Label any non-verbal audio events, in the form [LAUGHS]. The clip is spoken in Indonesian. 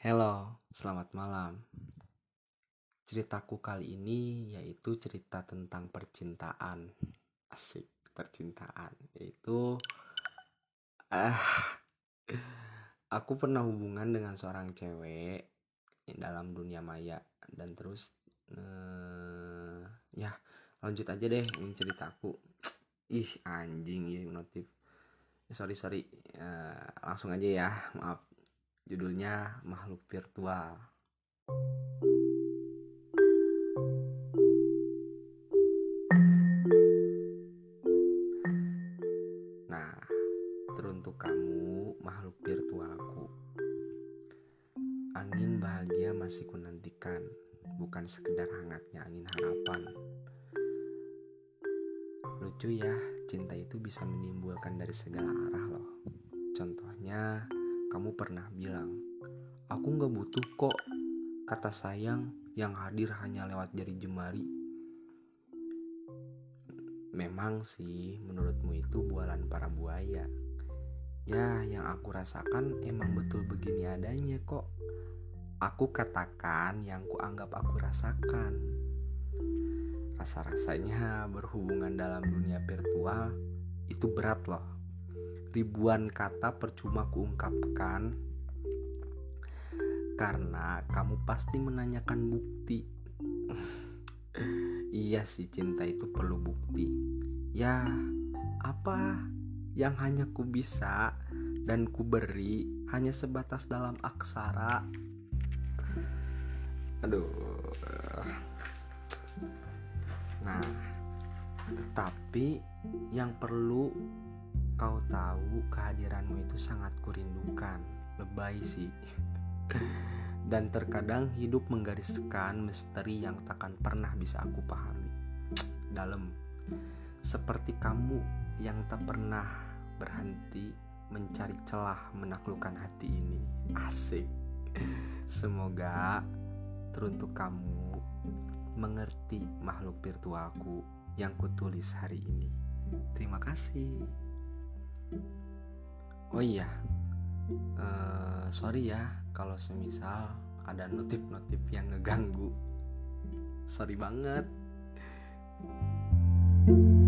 Halo, selamat malam. Ceritaku kali ini yaitu cerita tentang percintaan. Asik, percintaan. Yaitu ah aku pernah hubungan dengan seorang cewek dalam dunia maya dan terus eh, ya lanjut aja deh ini ceritaku. Ih, anjing ya notif. Sorry, sorry. Eh, langsung aja ya, maaf. Judulnya Makhluk Virtual. Nah, teruntuk kamu makhluk virtualku. Angin bahagia masih kunantikan, bukan sekedar hangatnya angin harapan. Lucu ya, cinta itu bisa menimbulkan dari segala arah loh. Contohnya, kamu pernah bilang, aku gak butuh kok kata sayang yang hadir hanya lewat jari jemari. Memang sih, menurutmu itu bualan para buaya. Ya, yang aku rasakan emang betul begini adanya kok. Aku katakan yang kuanggap aku rasakan. Rasa-rasanya berhubungan dalam dunia virtual itu berat loh. Ribuan kata percuma kuungkapkan karena kamu pasti menanyakan bukti. [LAUGHS] iya sih cinta itu perlu bukti. Ya, apa yang hanya ku bisa dan ku beri hanya sebatas dalam aksara. Aduh. Nah, tetapi yang perlu kau tahu kehadiranmu itu sangat kurindukan. Lebay sih. [LAUGHS] Dan terkadang hidup menggariskan misteri yang takkan pernah bisa aku pahami. [TSK] Dalam seperti kamu yang tak pernah berhenti mencari celah menaklukkan hati ini. Asik. [LAUGHS] Semoga teruntuk kamu mengerti makhluk virtualku yang kutulis hari ini. Terima kasih. Oh iya, uh, sorry ya kalau semisal ada notif-notif yang ngeganggu. Sorry banget. thank you